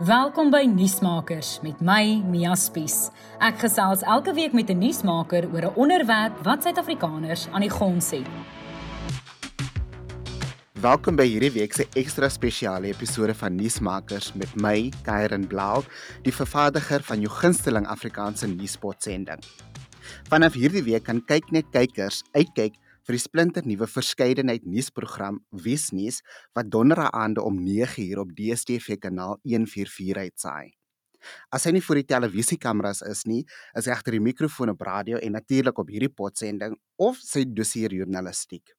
Welkom by Nuusmakers met my Mia Spies. Ek gesels elke week met 'n nuusmaker oor 'n onderwerp wat Suid-Afrikaners aan die gons het. Welkom by hierdie week se ekstra spesiale episode van Nuusmakers met my, Kairen Blau, die vervaardiger van jou gunsteling Afrikaanse nuuspotsending. Vanaf hierdie week kan kyk net kykers uitkyk vir die splinter nuwe verskeidenheid nuusprogram Wiesnuus wat donderdag aande om 9uur op DStv kanaal 144 uitsaai. As hy nie vir die televisiekameras is nie, is hy agter die mikrofoon op radio en natuurlik op hierdie potsending of sy doseer journalistiek.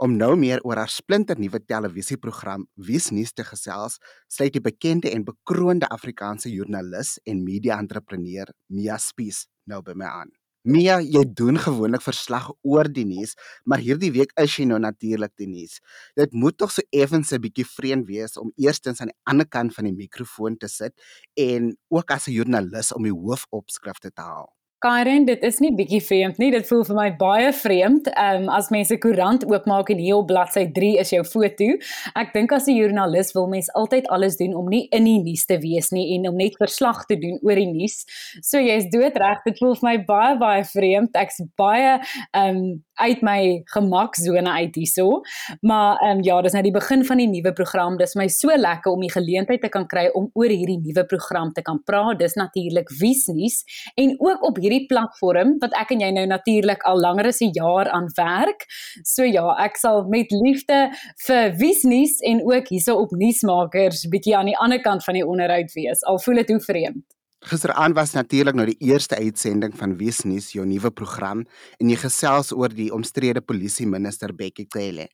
Om nou meer oor haar splinter nuwe televisieprogram Wiesnuus te gesels, sluit die bekende en bekroonde Afrikaanse joernalis en media-entrepreneur Mia Spies nou by my aan. Mia, jy doen gewoonlik verslag oor die nuus, maar hierdie week is jy nou natuurlik die nuus. Dit moet tog so effens 'n bietjie vreemd wees om eerstens aan die ander kant van die mikrofoon te sit en ook as 'n joernalis om die hoofopskrifte te haal. Karen, dit is nie bietjie vreemd nie. Dit voel vir my baie vreemd. Ehm um, as mense koerant oopmaak en hier op bladsy 3 is jou foto. Ek dink as 'n joernalis wil mens altyd alles doen om nie in die nuus te wees nie en om net verslag te doen oor die nuus. So jy's doodreg. Dit voel vir my baie baie vreemd. Ek's baie ehm um, uit my gemaksone uit hierso. Maar ehm um, ja, dis nou die begin van die nuwe program. Dis my so lekker om die geleentheid te kan kry om oor hierdie nuwe program te kan praat. Dis natuurlik Wiesnuus en ook op hierdie platform wat ek en jy nou natuurlik al langer as 'n jaar aan werk. So ja, ek sal met liefde vir Wiesnuus en ook hierso op nuusmakers bietjie aan die ander kant van die onderhoud wees. Al voel dit hoe vreemd. Gisteraand was natuurlik nou die eerste uitsending van Wiesnuus, jou nuwe program, en jy gesels oor die omstrede polisie minister Bekkie Cele.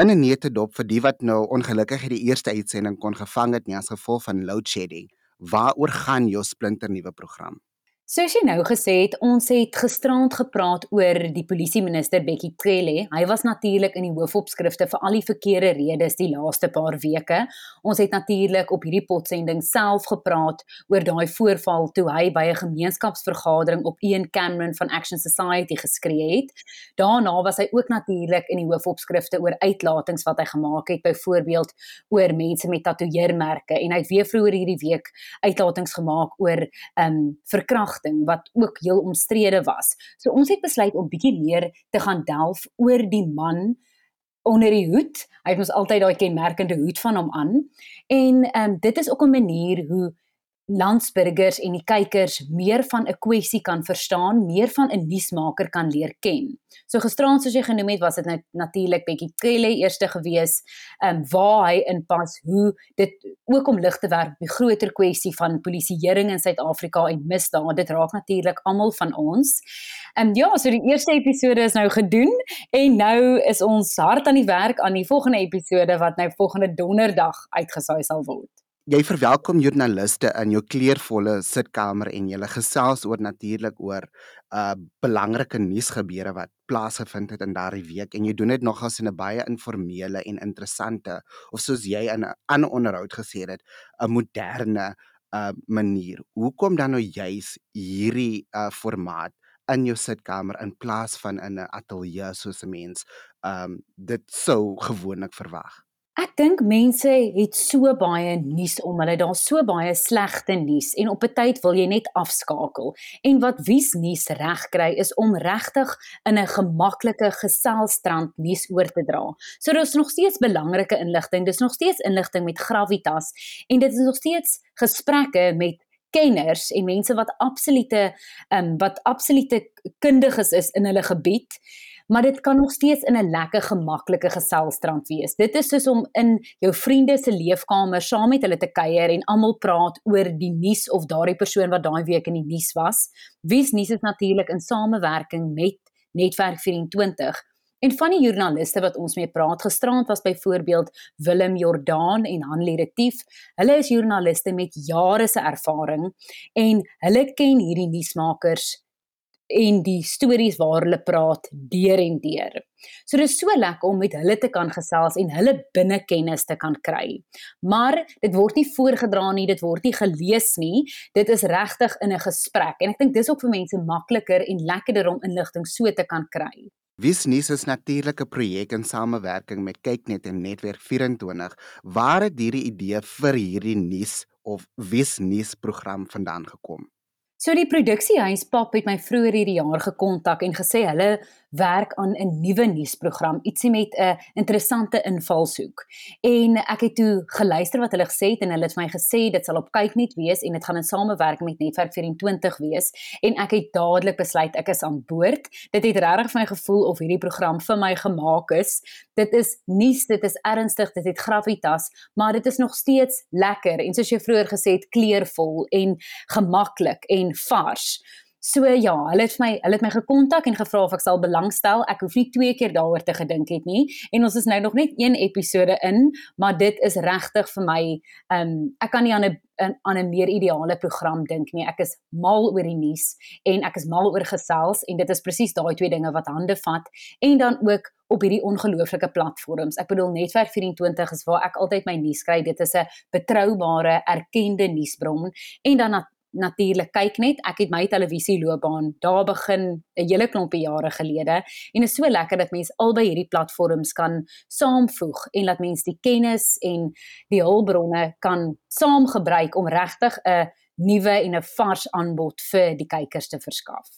In 'n netedop vir die wat nou ongelukkig die eerste uitsending kon gevang het nie as gevolg van load shedding. Waaroor gaan jou splinter nuwe program? Soos jy nou gesê het, ons het gisterand gepraat oor die polisie minister Bekkie Cele. Hy was natuurlik in die hoofopskrifte vir al die verkeerde redes die laaste paar weke. Ons het natuurlik op hierdie potsending self gepraat oor daai voorval toe hy by 'n gemeenskapsvergadering op Ian Cameron van Action Society geskree het. Daarna was hy ook natuurlik in die hoofopskrifte oor uitlatings wat hy gemaak het, byvoorbeeld oor mense met tatoeëermerke en hy het weer vroeër hierdie week uitlatings gemaak oor ehm um, verkrachting verkrachting wat ook heel omstrede was. So ons het besluit om bietjie meer te gaan delf oor die man onder die hoed. Hy het ons altyd daai kenmerkende hoed van hom aan. En ehm um, dit is ook 'n manier hoe landsburgers en die kykers meer van 'n kwessie kan verstaan, meer van 'n nuusmaker kan leer ken. So gisterand soos jy genoem het, was dit net natuurlik bietjie Kelly eerste gewees, ehm um, waar hy inpas hoe dit ook om lig te werp op die groter kwessie van polisieering in Suid-Afrika en misdaad. Dit raak natuurlik almal van ons. Ehm um, ja, so die eerste episode is nou gedoen en nou is ons hard aan die werk aan die volgende episode wat nou volgende donderdag uitgesaai sal word. Jy verwelkom joernaliste in jou kleurvolle sitkamer en jy gesels oor natuurlik oor uh belangrike nuusgebeure wat plaasgevind het in daardie week en jy doen dit nogals in 'n baie informele en interessante of soos jy in 'n ander onderhoud gesê het 'n moderne uh manier. Hoekom dan nou juis hierdie uh formaat in jou sitkamer in plaas van in 'n ateljee soos 'n mens um dit sou gewoonlik verwag? Ek dink mense het so baie nuus om hulle, daar's so baie slegte nuus en op 'n tyd wil jy net afskakel. En wat wies nuus reg kry is om regtig in 'n gemaklike geselstrand nuus oor te dra. So daar's nog steeds belangrike inligting, dis nog steeds inligting met gravitas en dit is nog steeds gesprekke met kenners en mense wat absolute um, wat absolute kundiges is in hulle gebied maar dit kan nog steeds in 'n lekker gemaklike geselstrand wees. Dit is soos om in jou vriende se leefkamer saam met hulle te kuier en almal praat oor die nuus of daardie persoon wat daai week in die nuus was. Wie's nuus is natuurlik in samewerking met Netwerk 24. En van die joernaliste wat ons mee praat gisterand was byvoorbeeld Willem Jordaan en Hanlie Retief. Hulle is joernaliste met jare se ervaring en hulle ken hierdie nuusmakers en die stories waar hulle praat deur en deur. So dit is so lekker om met hulle te kan gesels en hulle binnekennis te kan kry. Maar dit word nie voorgedra nie, dit word nie gelees nie. Dit is regtig in 'n gesprek en ek dink dis ook vir mense makliker en lekkerder om inligting so te kan kry. Wisnuus is natuurlike projek in samewerking met Kyknet en Netwerk 24. Waar het hierdie idee vir hierdie nuus of Wisnuus program vandaan gekom? So die produksiehuis Pap het my vroeër hierdie jaar gekontak en gesê hulle werk aan 'n nuwe nuusprogram, ietsie met 'n interessante invalshoek. En ek het toe geluister wat hulle gesê het en hulle het vir my gesê dit sal op kyk net wees en dit gaan in samewerking met Netwerk 24 wees en ek het dadelik besluit ek is aan boord. Dit het regtig vir my gevoel of hierdie program vir my gemaak is. Dit is nuus, dit is ernstig, dit het gravitas, maar dit is nog steeds lekker en soos jy vroeër gesê het, kleurvol en gemaklik en vars. So ja, hulle het my hulle het my gekontak en gevra of ek sal belangstel. Ek hoef nie twee keer daaroor te gedink het nie. En ons is nou nog net een episode in, maar dit is regtig vir my ehm um, ek kan nie aan 'n aan 'n meer ideale program dink nie. Ek is mal oor die nuus en ek is mal oor gesels en dit is presies daai twee dinge wat hande vat en dan ook op hierdie ongelooflike platforms. Ek bedoel Netwerk 24 is waar ek altyd my nuus kry. Dit is 'n betroubare, erkende nuusbron en dan natuurlik kyk net ek het my televisieloopbaan daar begin 'n hele klompie jare gelede en is so lekker dat mense albei hierdie platforms kan saamvoeg en laat mense die kennis en die hulpbronne kan saam gebruik om regtig 'n nuwe en 'n vars aanbod vir die kykers te verskaf.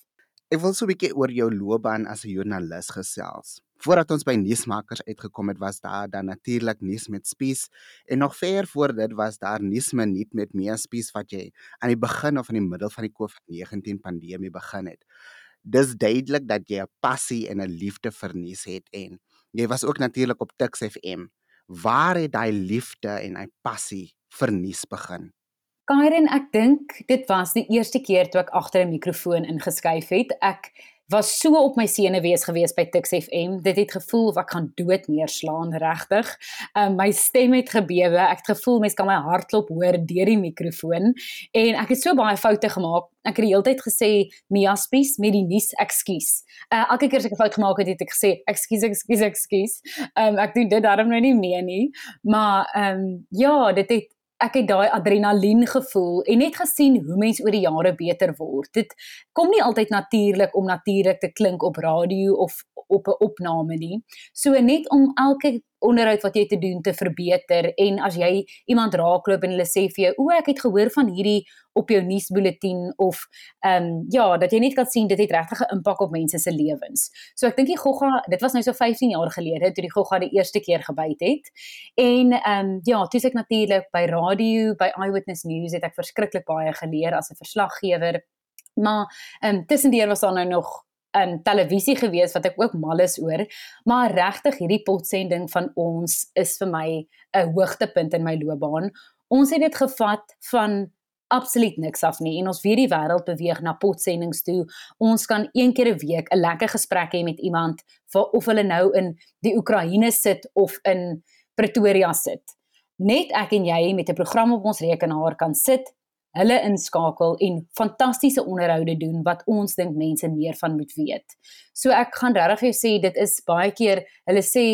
Ek wil so 'n bietjie oor jou loopbaan as 'n joernalis gesels. Voordat ons by nuusmakers uitgekom het, was daar dan natuurlik nuus met Spies en nog ver voor dit was daar nuusminuut met Mia Spies wat jy aan die begin of in die middel van die COVID-19 pandemie begin het. Dis duidelik dat jy 'n passie en 'n liefde vir nuus het en jy was ook natuurlik op Tuks FM. Waar het daai liefde en daai passie vir nuus begin? Kairen, ek dink dit was die eerste keer toe ek agter 'n mikrofoon ingeskuif het. Ek was so op my senuwees gewees by Tix FM. Dit het gevoel of ek gaan dood neerslaan regtig. Um, my stem het gebewe. Ek het gevoel mense kan my hartklop hoor deur die mikrofoon en ek het so baie foute gemaak. Ek het die hele tyd gesê Mia Spies met die nuus, ekskuus. Uh, elke keer as ek 'n fout gemaak het, het ek gesê ekskuus, ekskuus, ekskuus. Um, ek doen dit daarom nou nie meer nie. Maar ehm um, ja, dit het ek het daai adrenalien gevoel en net gesien hoe mense oor die jare beter word. Dit kom nie altyd natuurlik om natuurlik te klink op radio of op 'n opname nie. So net om elke onderhoud wat jy te doen te verbeter en as jy iemand raakloop en hulle sê vir jou o ek het gehoor van hierdie op jou nuusbulletin of ehm um, ja dat jy net kan sien dit het regtig 'n impak op mense se lewens. So ek dink die gogga dit was nou so 15 jaar gelede toe die gogga die eerste keer gebyt het. En ehm um, ja, toe ek natuurlik by radio by Eyewitness News het ek verskriklik baie geleer as 'n verslaggewer. Maar ehm um, tussendeur was daar nou nog 'n um, televisie gewees wat ek ook mal is oor, maar regtig hierdie potsending van ons is vir my 'n hoogtepunt in my loopbaan. Ons het dit gevat van absoluut niks af nie en ons weer die wêreld beweeg na potsendings toe. Ons kan een keer 'n week 'n lekker gesprek hê met iemand of hulle nou in die Oekraïne sit of in Pretoria sit. Net ek en jy met 'n program op ons rekenaar kan sit, hulle inskakel en fantastiese onderhoude doen wat ons dink mense meer van moet weet. So ek gaan regtig vir jou sê dit is baie keer hulle sê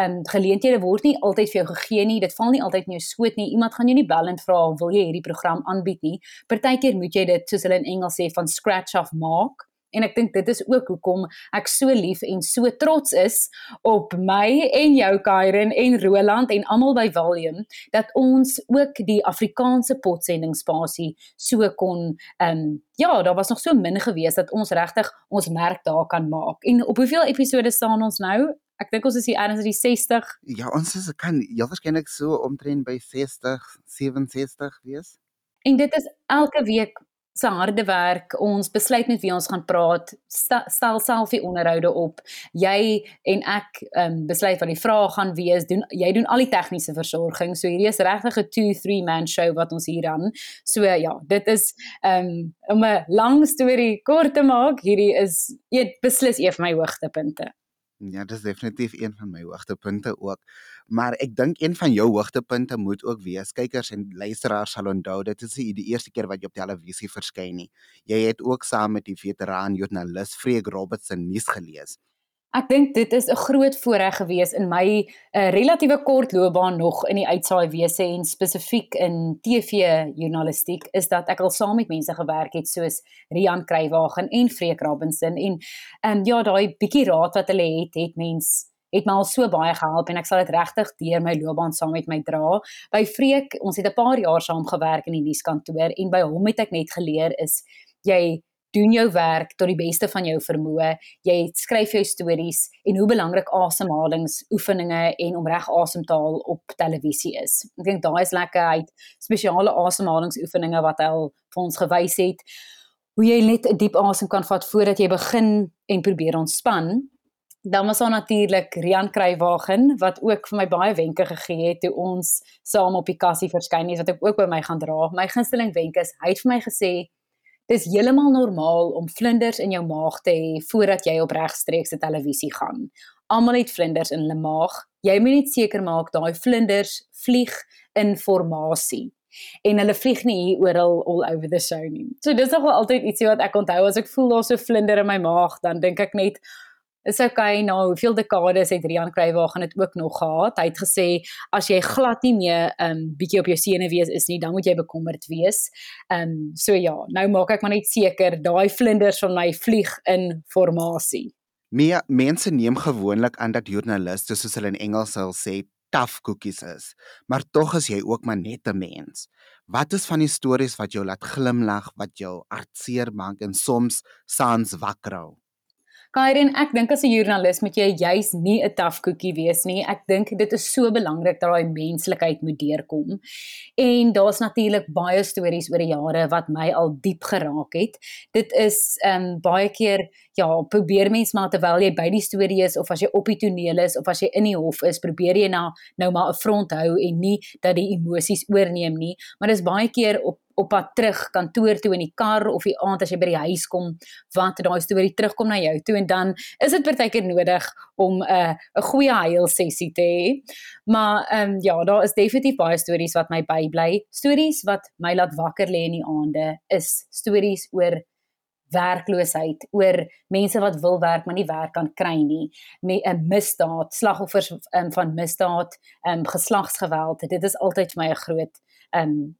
ehm um, geleenthede word nie altyd vir jou gegee nie. Dit val nie altyd in jou skoot nie. Iemand gaan jou nie bel en vra wil jy hierdie program aanbied nie. Partykeer moet jy dit soos hulle in Engels sê van scratch off maak en ek dink dit is ook hoekom ek so lief en so trots is op my en jou Kairen en Roland en almal by Volume dat ons ook die Afrikaanse potsendingsspasie so kon ehm um, ja, daar was nog so min gewees dat ons regtig ons merk daar kan maak. En op hoeveel episode staan ons nou? Ek dink ons is hier ergens in die 60. Ja, ons is kan ja waarskynlik so omtrent by 60, 67 wees. En dit is elke week se harde werk. Ons besluit met wie ons gaan praat. Stel self die onderhoude op. Jy en ek ehm um, besluit wat die vrae gaan wees. Doen jy doen al die tegniese versorging. So hierdie is regtig 'n 2-3 man show wat ons hier aan. So ja, dit is ehm um, om 'n lang storie kort te maak, hierdie is eet beslis een van my hoogtepunte. Ja, dit is definitief een van my hoogtepunte ook. Maar ek dink een van jou hoogtepunte moet ook wees kykers en luisteraars sal onthou dit is die eerste keer wat jy op televisie verskyn nie. Jy het ook saam met die veteraan joernalis Freek Robertson nuus gelees. Ek dink dit is 'n groot voorreg gewees in my 'n uh, eh, relatiewe kort loopbaan nog in die uitsaai wese en spesifiek in TV-journalistiek is dat ek al saam met mense gewerk het soos Rian Kruiwagen en Freek Robinson en ehm um, ja, daai bietjie raad wat hulle het, het mens het my al so baie gehelp en ek sal dit regtig deur my loopbaan saam met my dra. By Freek, ons het 'n paar jaar saam gewerk in die nuuskantoor en by hom het ek net geleer is jy doen jou werk tot die beste van jou vermoë. Jy skryf jou stories en hoe belangrik asemhalingsoefeninge en om reg asem te haal op televisie is. Ek dink daai is lekker uit spesiale asemhalingsoefeninge wat hy vir ons gewys het hoe jy net 'n diep asem kan vat voordat jy begin en probeer ontspan. Dan was daar natuurlik Rian Kruiwagen wat ook vir my baie wenke gegee het toe ons saam op die kassie verskyn het wat ek ook by my gaan dra. My gunsteling wenk is hy het vir my gesê Dis heeltemal normaal om vlinders in jou maag te hê voordat jy op regstreekse televisie gaan. Almal het vlinders in hulle maag. Jy moet net seker maak daai vlinders vlieg in formasie en hulle vlieg nie hier oral all over the show nie. So dis nog wel altyd ietsie wat ek onthou as ek voel daar's so vlinder in my maag, dan dink ek net is okay nou hoeveel dekades het Rian Kruiwagen dit ook nog gehad? Hy het gesê as jy glad nie meer 'n um, bietjie op jou senuwees is nie dan moet jy bekommerd wees. Ehm um, so ja nou maak ek maar net seker daai vlinders van my vlieg in formasie meer mense neem gewoonlik aan dat joernaliste soos hulle in Engels sal sê tough cookies is maar tog is jy ook maar net 'n mens. Wat is van die stories wat jou laat glimlag wat jou hartseer maak en soms saans wakker hou Kairen, ek dink as 'n joernalis moet jy juis nie 'n taaf koekie wees nie. Ek dink dit is so belangrik dat daai menslikheid moet deurkom. En daar's natuurlik baie stories oor die jare wat my al diep geraak het. Dit is ehm um, baie keer ja, probeer mens maar terwyl jy by die storie is of as jy op die toneel is of as jy in die hof is, probeer jy nou nou maar 'n front hou en nie dat die emosies oorneem nie. Maar dis baie keer op op pad terug kantoor toe in die kar of die aand as jy by die huis kom wat daai storie terugkom na jou toe en dan is dit partykeer nodig om 'n uh, 'n goeie huil sessie te hê. Maar ehm um, ja, daar is definitief baie stories wat my bybly. Stories wat my laat wakker lê in die aande is stories oor werkloosheid, oor mense wat wil werk maar nie werk kan kry nie, met 'n misdaad, slagoffers um, van misdaad, um, geslagsgeweld. Dit is altyd vir my 'n groot um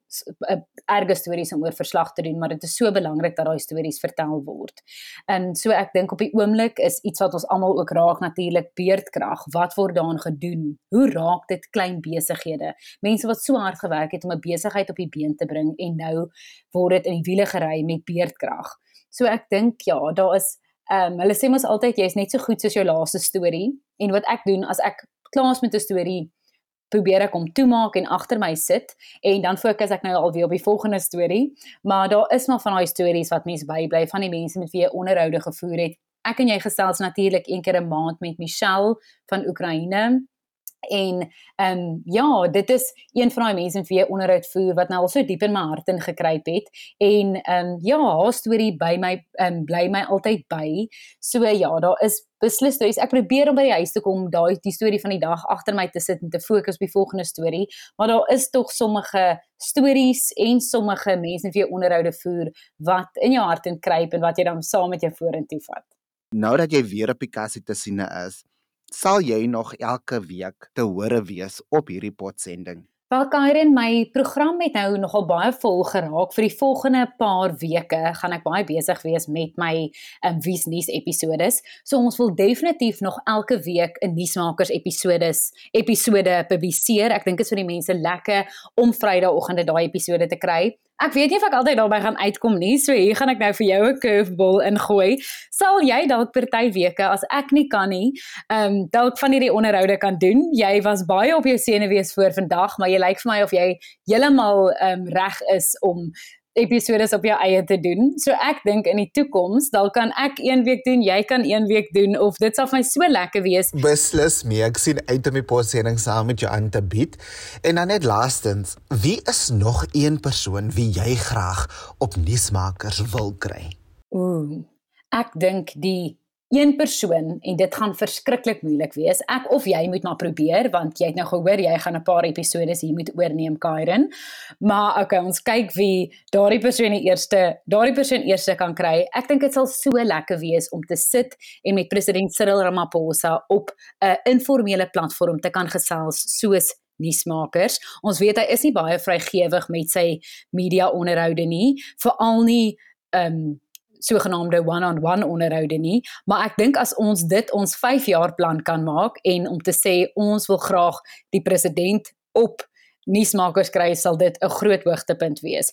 erge stories om oor verslag te doen, maar dit is so belangrik dat daai stories vertel word. En so ek dink op die oomblik is iets wat ons almal ook raak natuurlik beerdkrag. Wat word daaraan gedoen? Hoe raak dit klein besighede? Mense wat so hard gewerk het om 'n besigheid op die been te bring en nou word dit in die wiele gery met beerdkrag. So ek dink ja, daar is ehm um, hulle sê mos altyd jy is net so goed soos jou laaste storie en wat ek doen as ek klaar is met 'n storie probeer ek hom toemaak en agter my sit en dan fokus ek nou alweer op die volgende storie. Maar daar is maar van daai stories wat mense bybly van die mense met wie jy onderhoude gevoer het. Ek en jy gesels natuurlik een keer 'n maand met Michelle van Oekraïne En ehm um, ja, dit is een van daai mense vir wie onderhoud voer wat nou al so diep in my hart ingekruip het en ehm um, ja, haar storie by my ehm um, bly my altyd by. So ja, daar is beslis stories. Ek probeer om by die huis te kom, daai die storie van die dag agter my te sit en te fokus op die volgende storie, maar daar is tog sommige stories en sommige mense vir wie onderhoude voer wat in jou hart inkruip en wat jy dan saam met jou vorentoe vat. Nou dat jy weer op die kassie te sien is, sal jy nog elke week te hore wees op hierdie potsending. Wel Kairen, my program het nou nogal baie vol geraak. Vir die volgende paar weke gaan ek baie besig wees met my um, Wies nuus episodes. So ons wil definitief nog elke week 'n nuusmakers episodes episode publiseer. Ek dink dit is vir die mense lekker om Vrydagoggende daai episode te kry. Ek weet nie of ek altyd daarby gaan uitkom nie. So hier gaan ek nou vir jou 'n curveball ingooi. Sal jy dalk party weke as ek nie kan nie, ehm um, dalk van hierdie onderhoude kan doen. Jy was baie op jou senuwees voor vandag, maar jy lyk vir my of jy heeltemal ehm um, reg is om episodes op jou eie te doen. So ek dink in die toekoms, dalk kan ek een week doen, jy kan een week doen of dit sal vir my so lekker wees. Beslis mee. Ek sien uit om die potsending saam met jou aan te bied. En dan net laastens, wie is nog een persoon wie jy graag op nuusmakers wil kry? Ooh. Ek dink die een persoon en dit gaan verskriklik moeilik wees. Ek of jy moet maar probeer want jy het nou gehoor jy gaan 'n paar episode hier moet oorneem Kairen. Maar okay, ons kyk wie daardie persoon die eerste, daardie persoon eerste kan kry. Ek dink dit sal so lekker wees om te sit en met president Cyril Ramaphosa op 'n informele platform te kan gesels soos nuusmakers. Ons weet hy is nie baie vrygewig met sy media onderhoude nie, veral nie ehm um, sogenaamde one-on-one onderhoude nie, maar ek dink as ons dit ons 5 jaar plan kan maak en om te sê ons wil graag die president op nuusmakers kry, sal dit 'n groot hoogtepunt wees.